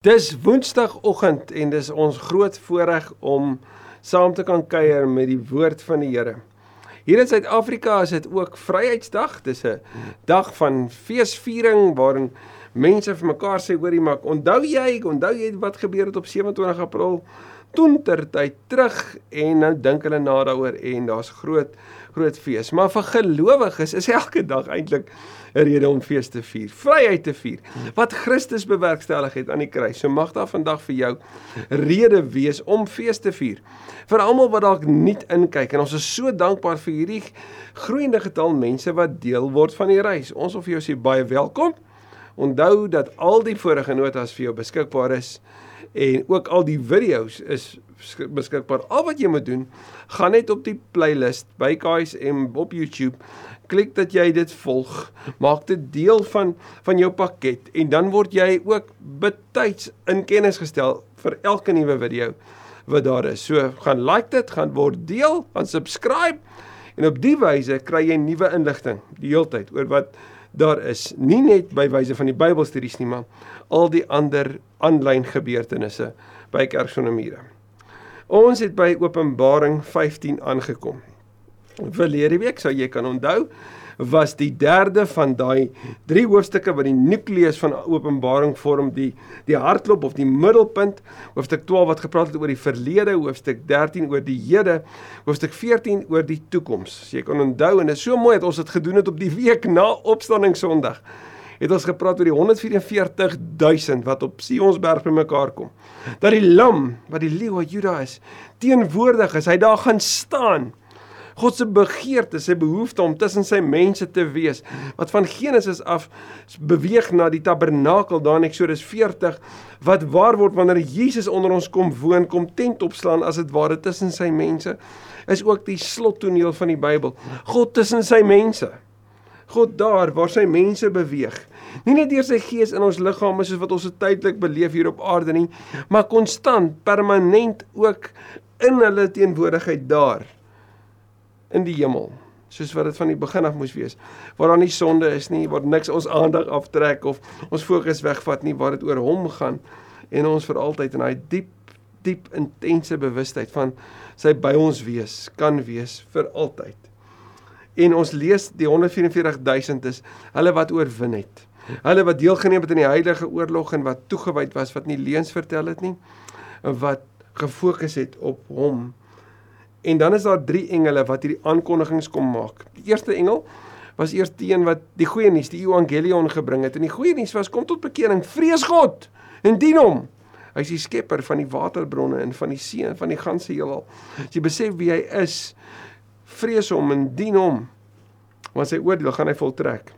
Dis Woensdagoggend en dis ons groot voorreg om saam te kan kuier met die woord van die Here. Hier in Suid-Afrika is dit ook Vryheidsdag. Dis 'n dag van feesviering waarin mense vir mekaar sê hoorie maar onthou jy, onthou jy wat gebeur het op 27 April? Toen ter tyd terug en nou dink hulle na daaroor en daar's groot groot fees. Maar vir gelowiges is elke dag eintlik 'n rede om fees te vier, vryheid te vier. Wat Christus bewerkstellig het aan die kruis. So mag daar vandag vir jou rede wees om fees te vier. Vir almal wat dalk nie inkyk en ons is so dankbaar vir hierdie groeiende getal mense wat deel word van die reis. Ons wil vir jou sê baie welkom. Onthou dat al die vorige notas vir jou beskikbaar is en ook al die video's is beskikbaar. Al wat jy moet doen, gaan net op die playlist by KSM op YouTube klik dat jy dit volg, maak dit deel van van jou pakket en dan word jy ook betyds in kennis gestel vir elke nuwe video wat daar is. So gaan like dit, gaan word deel, gaan subscribe en op die wyse kry jy nuwe inligting die heeltyd oor wat daar is. Nie net by wyse van die Bybelstudies nie, maar al die ander aanlyn gebeurtenisse by Kerksonomure. Ons het by Openbaring 15 aangekom verlede week sou jy kan onthou was die derde van daai drie hoofstukke wat die nukleus van Openbaring vorm die die hartklop of die middelpunt hoofstuk 12 wat gepraat het oor die verlede hoofstuk 13 oor die hede hoofstuk 14 oor die toekoms. As jy kan onthou en dit is so mooi dat ons dit gedoen het op die week na opstanding sonderdag het ons gepraat oor die 144000 wat op Sionsberg bymekaar kom. Dat die lam wat die leeu Juda is teenwoordig is hy daar gaan staan God se begeerte, sy behoefte om tussen sy mense te wees, wat van Genesis af beweeg na die tabernakel daar in Eksodus 40 wat waar word wanneer Jesus onder ons kom woon, kom tent opslaan as dit ware tussen sy mense, is ook die slottoneel van die Bybel. God tussen sy mense. God daar waar sy mense beweeg. Nie net deur sy gees in ons liggame soos wat ons dit tydelik beleef hier op aarde nie, maar konstant, permanent ook in hulle teenwoordigheid daar in die hemel soos wat dit van die begin af moes wees waar daar nie sonde is nie waar niks ons aandag aftrek of ons fokus wegvat nie waar dit oor hom gaan en ons vir altyd in daai diep diep intense bewustheid van sy by ons wees kan wees vir altyd. En ons lees die 144000 is hulle wat oorwin het. Hulle wat deelgeneem het aan die heilige oorlog en wat toegewyd was wat nie leuns vertel het nie wat gefokus het op hom En dan is daar drie engele wat hierdie aankondigings kom maak. Die eerste engel was eers die een wat die goeie nuus, die evangelion gebring het. En die goeie nuus was kom tot bekering, vrees God en dien hom. Hy is die skepper van die waterbronne en van die see en van die ganse heelal. As jy besef wie hy is, vrees hom en dien hom. Want sy oordeel gaan hy voltrek.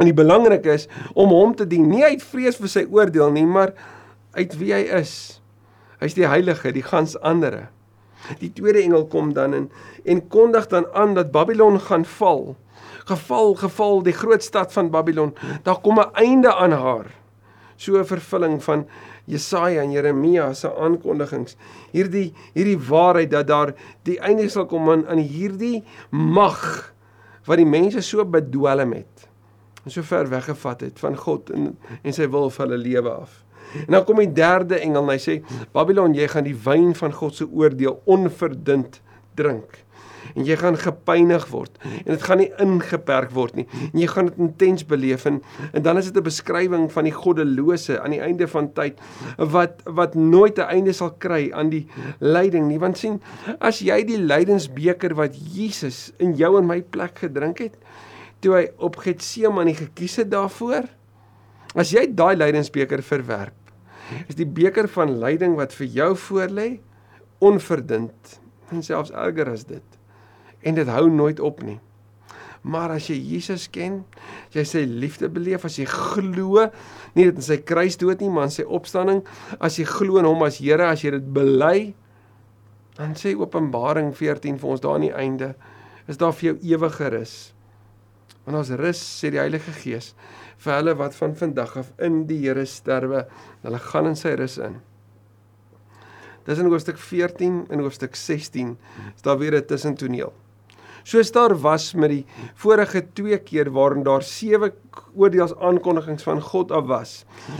En die belangrike is om hom te dien, nie uit vrees vir sy oordeel nie, maar uit wie hy is. Hy's die heilige, die gans andere. Die tweede engel kom dan en en kondig dan aan dat Babylon gaan val. Geval, geval die groot stad van Babylon. Daar kom 'n einde aan haar. So 'n vervulling van Jesaja en Jeremia se aankondigings. Hierdie hierdie waarheid dat daar die einde sal kom aan aan hierdie mag wat die mense so bedwelm het. En so ver weggevat het van God en en sy wil vir hulle lewe af. En dan kom die derde engel en hy sê Babylon jy gaan die wyn van God se oordeel onverdind drink. En jy gaan gepynig word. En dit gaan nie ingeperk word nie. En jy gaan dit intens beleef en, en dan is dit 'n beskrywing van die goddelose aan die einde van tyd wat wat nooit 'n einde sal kry aan die lyding nie. Want sien as jy die lydensbeker wat Jesus in jou en my plek gedrink het toe hy op Getsemane gekies het daarvoor as jy daai lydensbeker verwerp is die beker van lyding wat vir jou voorlê onverdind en selfs erger as dit. En dit hou nooit op nie. Maar as jy Jesus ken, jy sy liefde beleef, as jy glo nie net in sy kruisdood nie, maar in sy opstanding, as jy glo in hom as Here, as jy dit bely, dan sê Openbaring 14 vir ons daar aan die einde, is daar vir jou ewige rus. Want ons rus sê die Heilige Gees vir hulle wat van vandag af in die Here sterwe, hulle gaan in sy rus in. Dis in hoofstuk 14 en hoofstuk 16 is daar weer 'n tussentoneel. Soos daar was met die vorige twee keer waarin daar sewe oordeels aankondigings van God af was.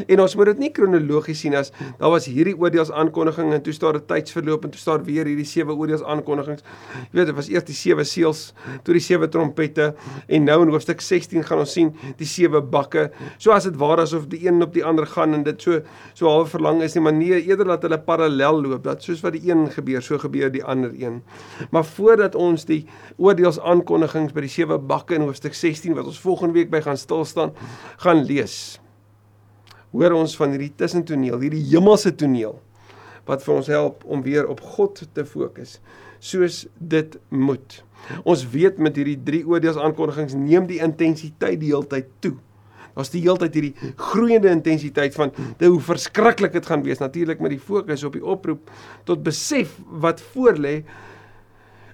En ons moet dit nie kronologies sien as daar was hierdie oordeels aankondiging en toe staan 'n tydsverloop en toe staan weer hierdie sewe oordeels aankondigings. Jy weet, dit was eers die sewe seels, toe die sewe trompette en nou in hoofstuk 16 gaan ons sien die sewe bakke. So as dit waar asof die een op die ander gaan en dit so so half verlang is nie, maar nee, eerder dat hulle parallel loop. Dat soos wat die een gebeur, so gebeur die ander een. Maar voordat ons die aankondigings by die sewe bakke in hoofstuk 16 wat ons volgende week by gaan stil staan, gaan lees. Hoor ons van hierdie tussentoneel, hierdie hemelse toneel wat vir ons help om weer op God te fokus soos dit moet. Ons weet met hierdie drie oordeels aankondigings neem die intensiteit die heeltyd toe. Daar's die heeltyd hierdie groeiende intensiteit van hoe verskriklik dit gaan wees natuurlik met die fokus op die oproep tot besef wat voorlê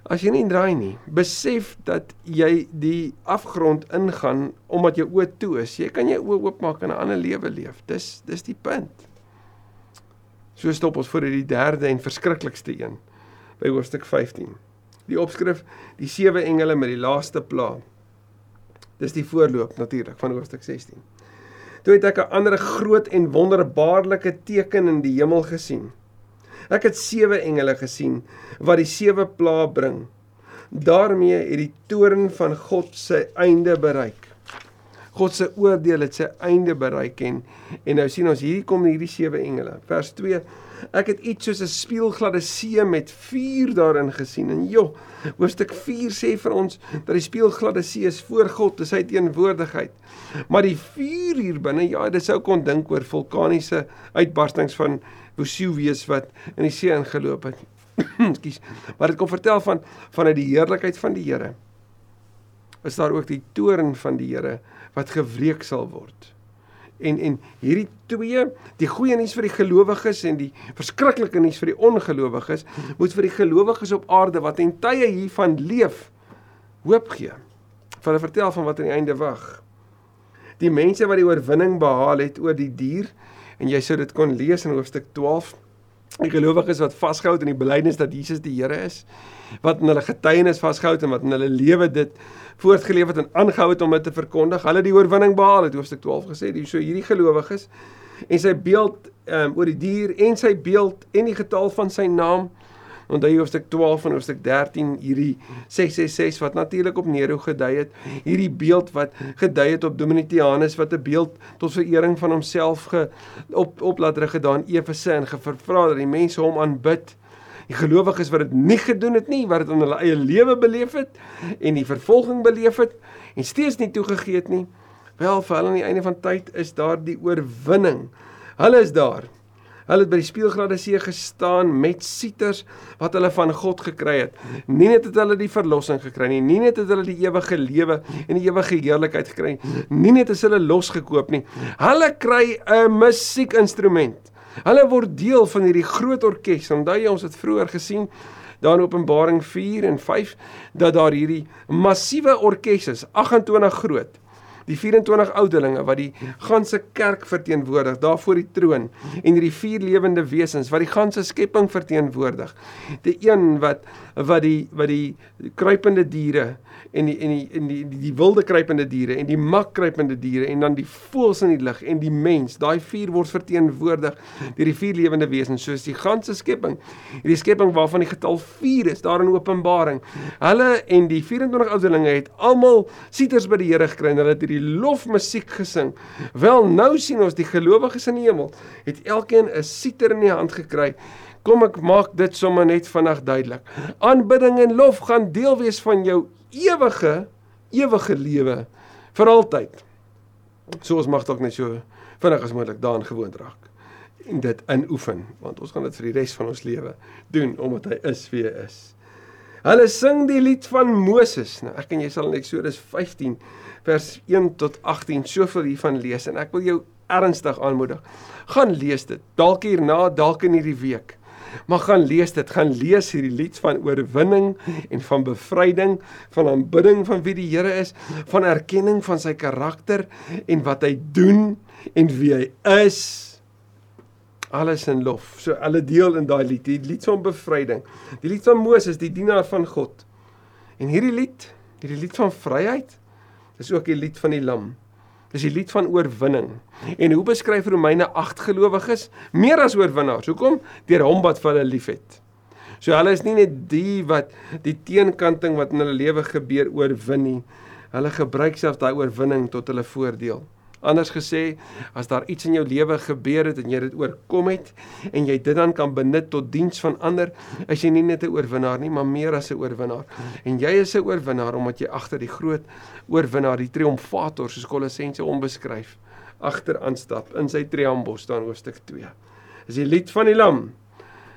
As jy nie draai nie, besef dat jy die afgrond ingaan omdat jou oë toe is. Jy kan jou oë oopmaak en 'n ander lewe leef. Dis dis die punt. So stop ons voor die derde en verskriklikste een by hoofstuk 15. Die opskrif: Die sewe engele met die laaste pla. Dis die voorloop natuurlik van hoofstuk 16. Toe het ek 'n ander groot en wonderbaarlike teken in die hemel gesien. Ek het sewe engele gesien wat die sewe pla bring. Daarmee het die toorn van God sy einde bereik. God se oordeel het sy einde bereik en en nou sien ons hier kom hierdie sewe engele. Vers 2 Ek het iets soos 'n spieelgladde see met vuur daarin gesien. En joh, hoofstuk 4 sê vir ons dat die spieelgladde see is voor God, dis sy teenwoordigheid. Maar die vuur hier binne, ja, dit sou kon dink oor vulkaniese uitbarstings van Vesuvius wat in die see ingeloop het. Ekskuus. Maar dit kom vertel van vanuit die heerlikheid van die Here. Is daar ook die toorn van die Here wat gewreek sal word. En en hierdie twee, die goeie nuus vir die gelowiges en die verskriklike nuus vir die ongelowiges, moet vir die gelowiges op aarde wat en tye hiervan leef, hoop gee. Vir hulle vertel van wat aan die einde wag. Die mense wat die oorwinning behaal het oor die dier en jy sou dit kon lees in hoofstuk 12 die gelowiges wat vasgehou het in die belydenis dat Jesus die Here is wat in hulle getuienis vasgehou het en wat in hulle lewe dit voortgeleef het en aangehou het om dit te verkondig hulle die oorwinning behaal het hoofstuk 12 gesê. Die so hierdie gelowiges en sy beeld um, oor die dier en sy beeld en die getal van sy naam Onthou hoofstuk 12 en hoofstuk 13 hierdie 666 wat natuurlik op Nero gedui het, hierdie beeld wat gedui het op Domitianus wat 'n beeld tot verering van homself ge op op laat rig gedaan Efese en gevra dat die mense hom aanbid. Die gelowiges wat dit nie gedoen het nie, wat dit in hulle eie lewe beleef het en die vervolging beleef het en steeds nie toegegee het nie. Wel vir hulle aan die einde van tyd is daar die oorwinning. Hulle is daar. Hulle het by die spieelgrade see gestaan met sieters wat hulle van God gekry het. Nie net het hulle die verlossing gekry nie, nie net het hulle die ewige lewe en die ewige heerlikheid gekry nie, nie net is hulle losgekoop nie. Hulle kry 'n musiekinstrument. Hulle word deel van hierdie groot orkes. Onthou jy ons het vroeër gesien daar in Openbaring 4 en 5 dat daar hierdie massiewe orkes is, 28 groot die 24 oudelinge wat die ganse kerk verteenwoordig daar voor die troon en hierdie vier lewende wesens wat die ganse skepping verteenwoordig. Die een wat wat die wat die kruipende diere en die en die en die die, die wilde kruipende diere en die mak kruipende diere en dan die voëls in die lug en die mens. Daai vier word verteenwoordig deur die vier lewende wesens soos die ganse skepping. Hierdie skepping waarvan die getal 4 is daar in Openbaring. Hulle en die 24 ouderlinge het almal sieters by die Here gekry en hulle het hierdie lofmusiek gesing. Wel nou sien ons die gelowiges in die hemel het elkeen 'n sieter in die hand gekry. Kom ek maak dit sommer net vinnig duidelik. Aanbidding en lof gaan deel wees van jou ewige ewige lewe vir altyd. So ons mag dalk net so vinnig as moontlik daarin gewoond raak en dit inoefen want ons gaan dit vir die res van ons lewe doen omdat hy is wie hy is. Hulle sing die lied van Moses. Nou ek en jy sal in Eksodus 15 vers 1 tot 18 soveel hiervan lees en ek wil jou ernstig aanmoedig. Gaan lees dit. Dalk hierna, dalk in hierdie week. Maar gaan lees dit, gaan lees hierdie lied van oorwinning en van bevryding, van aanbidding van wie die Here is, van erkenning van sy karakter en wat hy doen en wie hy is. Alles in lof. So alle deel in daai lied, die lied van bevryding. Die lied van Moses, die dienaar van God. En hierdie lied, hierdie lied van vryheid, is ook die lied van die lam. Dis die lied van oorwinning. En hoe beskryf Romeine 8 gelowiges meer as oorwinnaars? Hoekom? Deur hom wat vir hulle liefhet. So hulle is nie net die wat die teenkanting wat in hulle lewe gebeur oorwin nie. Hulle gebruik self daai oorwinning tot hulle voordeel. Anders gesê, as daar iets in jou lewe gebeur het en jy dit oorkom het en jy dit dan kan benut tot diens van ander, is jy nie net 'n oorwinnaar nie, maar meer as 'n oorwinnaar. En jy is 'n oorwinnaar omdat jy agter die groot oorwinnaar, die triomfator soos Kolossense hom beskryf, agter aanstap in sy triambos staan hoofstuk 2. Is die lied van die lam.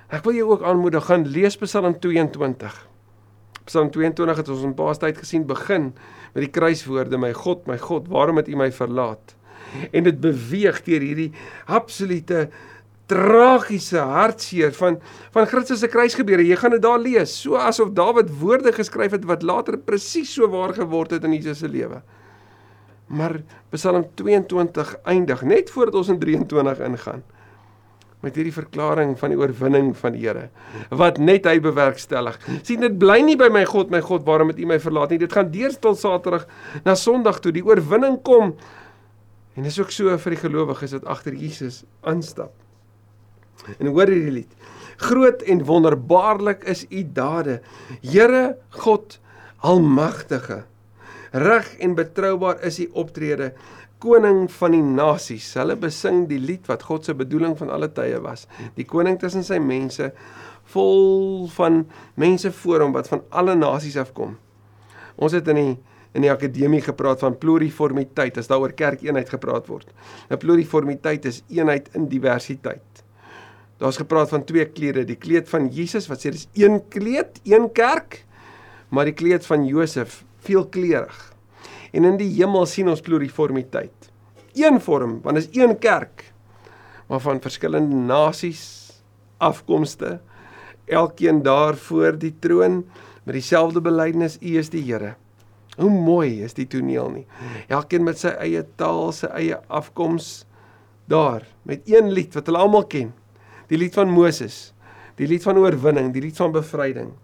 Ek wil jou ook aanmoedig gaan lees Psalm 22. Psalm 22 het ons in paastyd gesien begin met die kruiswoorde my God my God waarom het U my verlaat? En dit beweeg deur hierdie absolute tragiese hartseer van van Christus se kruisgebeure. Jy gaan dit daar lees so asof Dawid woorde geskryf het wat later presies so waar geword het in Jesus se lewe. Maar Psalm 22 eindig net voordat ons in 23 ingaan met hierdie verklaring van die oorwinning van die Here wat net hy bewerkstellig. sien dit bly nie by my God, my God, waarom het U my verlaat nie? Dit gaan deur tot Saterdag na Sondag toe die oorwinning kom. En dis ook so vir die gelowiges wat agter Jesus aanstap. En hoor hierdie lied. Groot en wonderbaarlik is U dade, Here God Almagtige. Reg en betroubaar is U optrede koning van die nasies. Hulle besing die lied wat God se bedoeling van alle tye was. Die koning tussen sy mense vol van mense voor hom wat van alle nasies afkom. Ons het in die in die akademie gepraat van pluriformiteit as daaroor kerkeenheid gepraat word. 'n Pluriformiteit is eenheid in diversiteit. Daar's gepraat van twee klede, die kleed van Jesus wat sê dis een kleed, een kerk, maar die kleed van Josef veelkleurig. En in die hemel sien ons pluriformiteit. Een vorm, want is een kerk, maar van verskillende nasies, afkomste, elkeen daar voor die troon met dieselfde belydenis: U is die Here. Hoe mooi is die toneel nie. Elkeen met sy eie taal, sy eie afkoms daar met een lied wat hulle almal ken. Die lied van Moses, die lied van oorwinning, die lied van bevryding.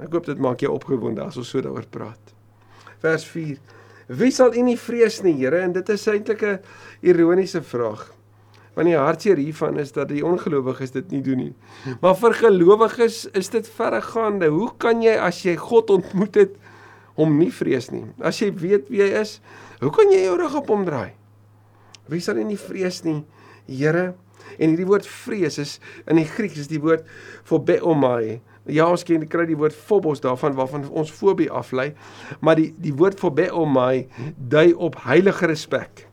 Ek hoop dit maak jou opgewonde as ons so daaroor praat vers 4. Wie sal U nie vrees nie, Here? En dit is eintlik 'n ironiese vraag. Want die hartseer hiervan is dat die ongelowiges dit nie doen nie. Maar vir gelowiges is dit verregaande. Hoe kan jy as jy God ontmoet het hom nie vrees nie? As jy weet wie hy is, hoe kan jy jou rug op hom draai? Wie sal nie vrees nie, Here? En hierdie woord vrees is in die Grieks is die woord phobeomai Ja, ons ken kry die woord phobos daarvan waarvan ons fobie aflei, maar die die woord phobeomai dui op heilige respek.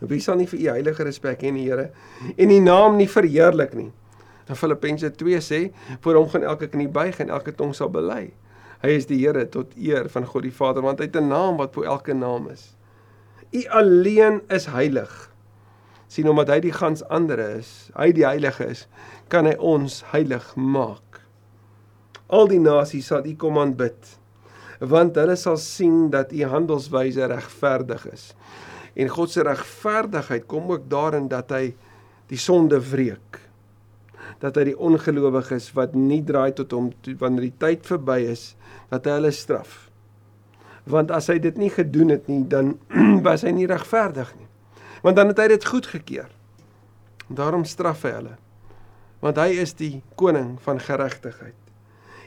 Wie sal nie vir u heilige respek hê, Here, en u naam nie verheerlik nie? In Filippense 2 sê, voor hom gaan elke knie buig en elke tong sal bely. Hy is die Here tot eer van God die Vader, want hy het 'n naam wat bo elke naam is. U alleen is heilig. sien omdat hy die gans ander is, hy die heilige is, kan hy ons heilig maak. Al die nasies sal U kom aanbid, want hulle sal sien dat U handelswyse regverdig is. En God se regverdigheid kom ook daarin dat hy die sonde wreek. Dat hy die ongelowiges wat nie draai tot hom wanneer die tyd verby is, dat hy hulle straf. Want as hy dit nie gedoen het nie, dan was hy nie regverdig nie. Want dan het hy dit goedgekeur. Daarom straf hy hulle. Want hy is die koning van geregtigheid.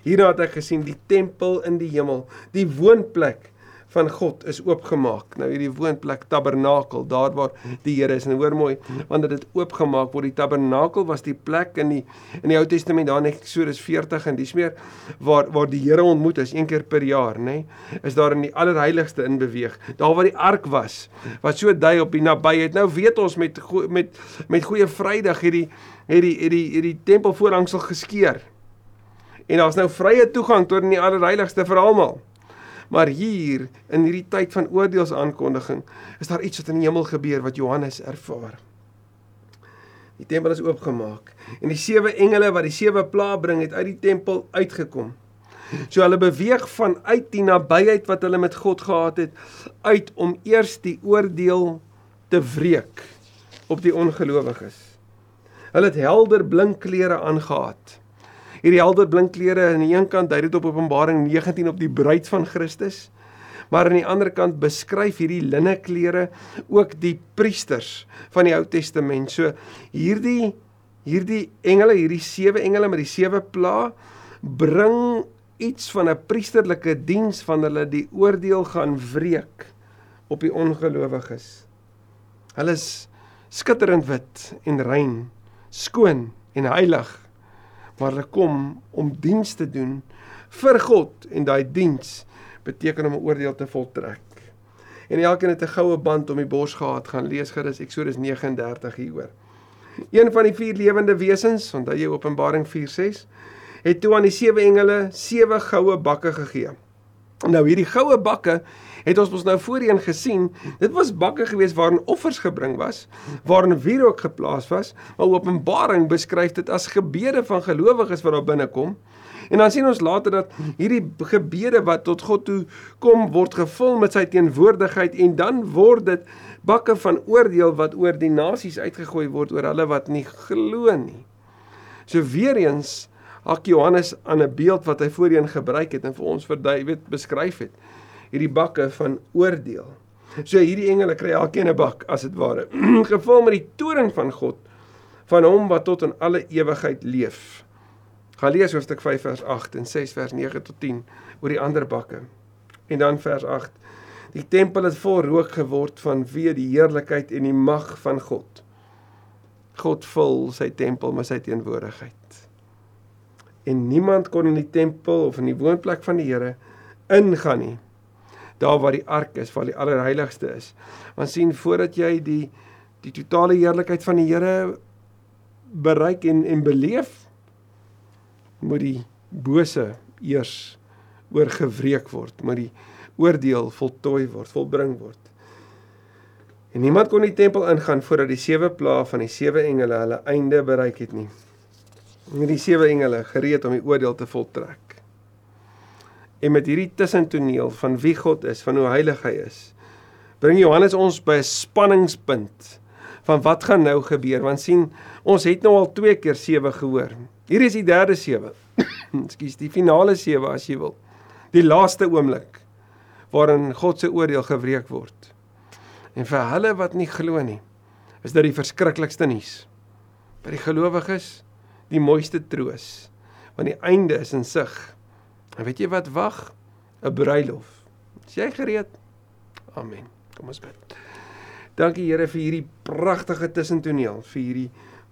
Hierna het ek gesien die tempel in die hemel, die woonplek van God is oopgemaak. Nou hierdie woonplek tabernakel, daar waar die Here is. En hoor mooi, wanneer dit oopgemaak word, die tabernakel was die plek in die in die Ou Testament daar in Eksodus 40 en dis meer waar waar die Here ontmoet is een keer per jaar, nê? Nee, is daar in die allerheiligste in beweeg. Daar waar die ark was, wat so dui op die nabyheid. Nou weet ons met met met goeie Vrydag hierdie hierdie hierdie hierdie tempelvoorhangsel geskeur en daar's nou vrye toegang tot in die allerheiligste vir almal. Maar hier in hierdie tyd van oordeelsaankondiging is daar iets wat in die hemel gebeur wat Johannes ervaar. Die tempel is oopgemaak en die sewe engele wat die sewe plaae bring het uit die tempel uitgekom. So hulle beweeg vanuit die nabyheid wat hulle met God gehad het uit om eers die oordeel te wreek op die ongelowiges. Hulle het helder blink klere aangetree Hierdie helder blink klere aan die een kant dui dit op Openbaring 19 op die bruid van Christus. Maar aan die ander kant beskryf hierdie linne klere ook die priesters van die Ou Testament. So hierdie hierdie engele, hierdie sewe engele met die sewe pla bring iets van 'n priesterlike diens van hulle die oordeel gaan wreek op die ongelowiges. Hulle is skitterend wit en rein, skoon en heilig maar hulle kom om diens te doen vir God en daai diens beteken om 'n oordeel te voltrek. En elkeen het 'n goue band om die bors gehad, gaan lees gerus Eksodus 39 hieroor. Een van die vier lewende wesens, onthou jy Openbaring 4:6, het toe aan die sewe engele sewe goue bakke gegee. Nou hierdie goue bakke het ons ons nou voorheen gesien, dit was bakke gewees waarin offers gebring was, waarin wierook geplaas was, maar Openbaring beskryf dit as gebede van gelowiges wat daar binne kom. En dan sien ons later dat hierdie gebede wat tot God toe kom word gevul met sy teenwoordigheid en dan word dit bakke van oordeel wat oor die nasies uitgegooi word oor hulle wat nie glo nie. So weer eens hak Johannes aan 'n beeld wat hy voorheen gebruik het en vir ons verdui weet beskryf het hierdie bakke van oordeel. So hierdie engele kry elkeen 'n bak as dit ware, gevul met die toorn van God van hom wat tot in alle ewigheid leef. Gaan lees hoofstuk 5 vers 8 en 6 vers 9 tot 10 oor die ander bakke. En dan vers 8. Die tempel het vol rook geword van wie die heerlikheid en die mag van God. God vul sy tempel met sy teenwoordigheid. En niemand kon in die tempel of in die woonplek van die Here ingaan nie daar waar die ark is, waar die allerheiligste is. Want sien voordat jy die die totale heerlikheid van die Here bereik en en beleef moet die bose eers oorgewreek word, moet die oordeel voltooi word, volbring word. En niemand kon die tempel ingaan voordat die sewe plaae van die sewe engele hulle einde bereik het nie. En die sewe engele gereed om die oordeel te voltrek. En met hierdie tussentoneel van wie God is, van hoe heilig hy is, bring Johannes ons by 'n spanningspunt van wat gaan nou gebeur want sien ons het nou al twee keer sewe gehoor. Hier is die derde sewe. Ekskuus, die finale sewe as jy wil. Die laaste oomblik waarin God se oordeel gewreek word. En vir hulle wat nie glo nie, is dit die verskriklikste nuus. Vir die gelowiges die mooiste troos, want die einde is in sig. En weet jy wat wag? 'n Bruilof. Is jy gereed? Amen. Kom ons bid. Dankie Here vir hierdie pragtige tussentoneel, vir hierdie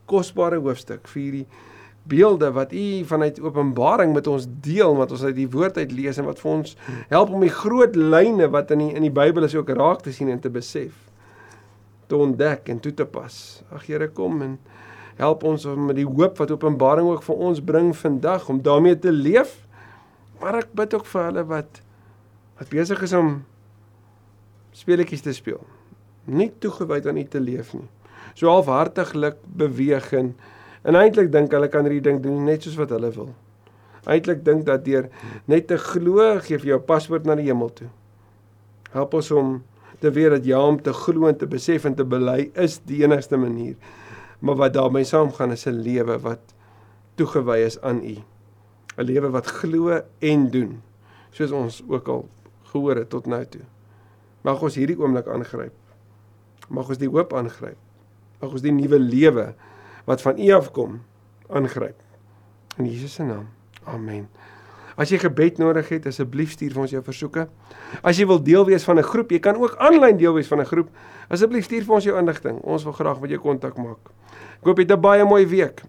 kosbare hoofstuk, vir hierdie beelde wat U vanuit Openbaring met ons deel, wat ons uit die woord uit lees en wat vir ons help om die groot lyne wat in die in die Bybel is ook raak te sien en te besef, te ontdek en toe te pas. Ag Here, kom en help ons om met die hoop wat Openbaring ook vir ons bring vandag om daarmee te leef Maar ek bid ook vir hulle wat wat besig is om speletjies te speel. Nie toegewyd aan U te leef nie. So halfhartiglik beweeg en en eintlik dink hulle kan hierdie ding doen net soos wat hulle wil. Eintlik dink dat deur net te glo gee vir jou paspoort na die hemel toe. Help ons om te weet dat ja om te glo en te besef en te bely is die enigste manier. Maar wat daarmee saamgaan is 'n lewe wat toegewy is aan U. 'n lewe wat glo en doen soos ons ook al gehoor het tot nou toe. Mag ons hierdie oomblik aangryp. Mag ons die hoop aangryp. Mag ons die nuwe lewe wat van U afkom aangryp. In Jesus se naam. Amen. As jy gebed nodig het, asseblief stuur vir ons jou versoeke. As jy wil deel wees van 'n groep, jy kan ook aanlyn deel wees van 'n groep. Asseblief stuur vir ons jou inligting. Ons wil graag met jou kontak maak. Ek hoop jy het 'n baie mooi week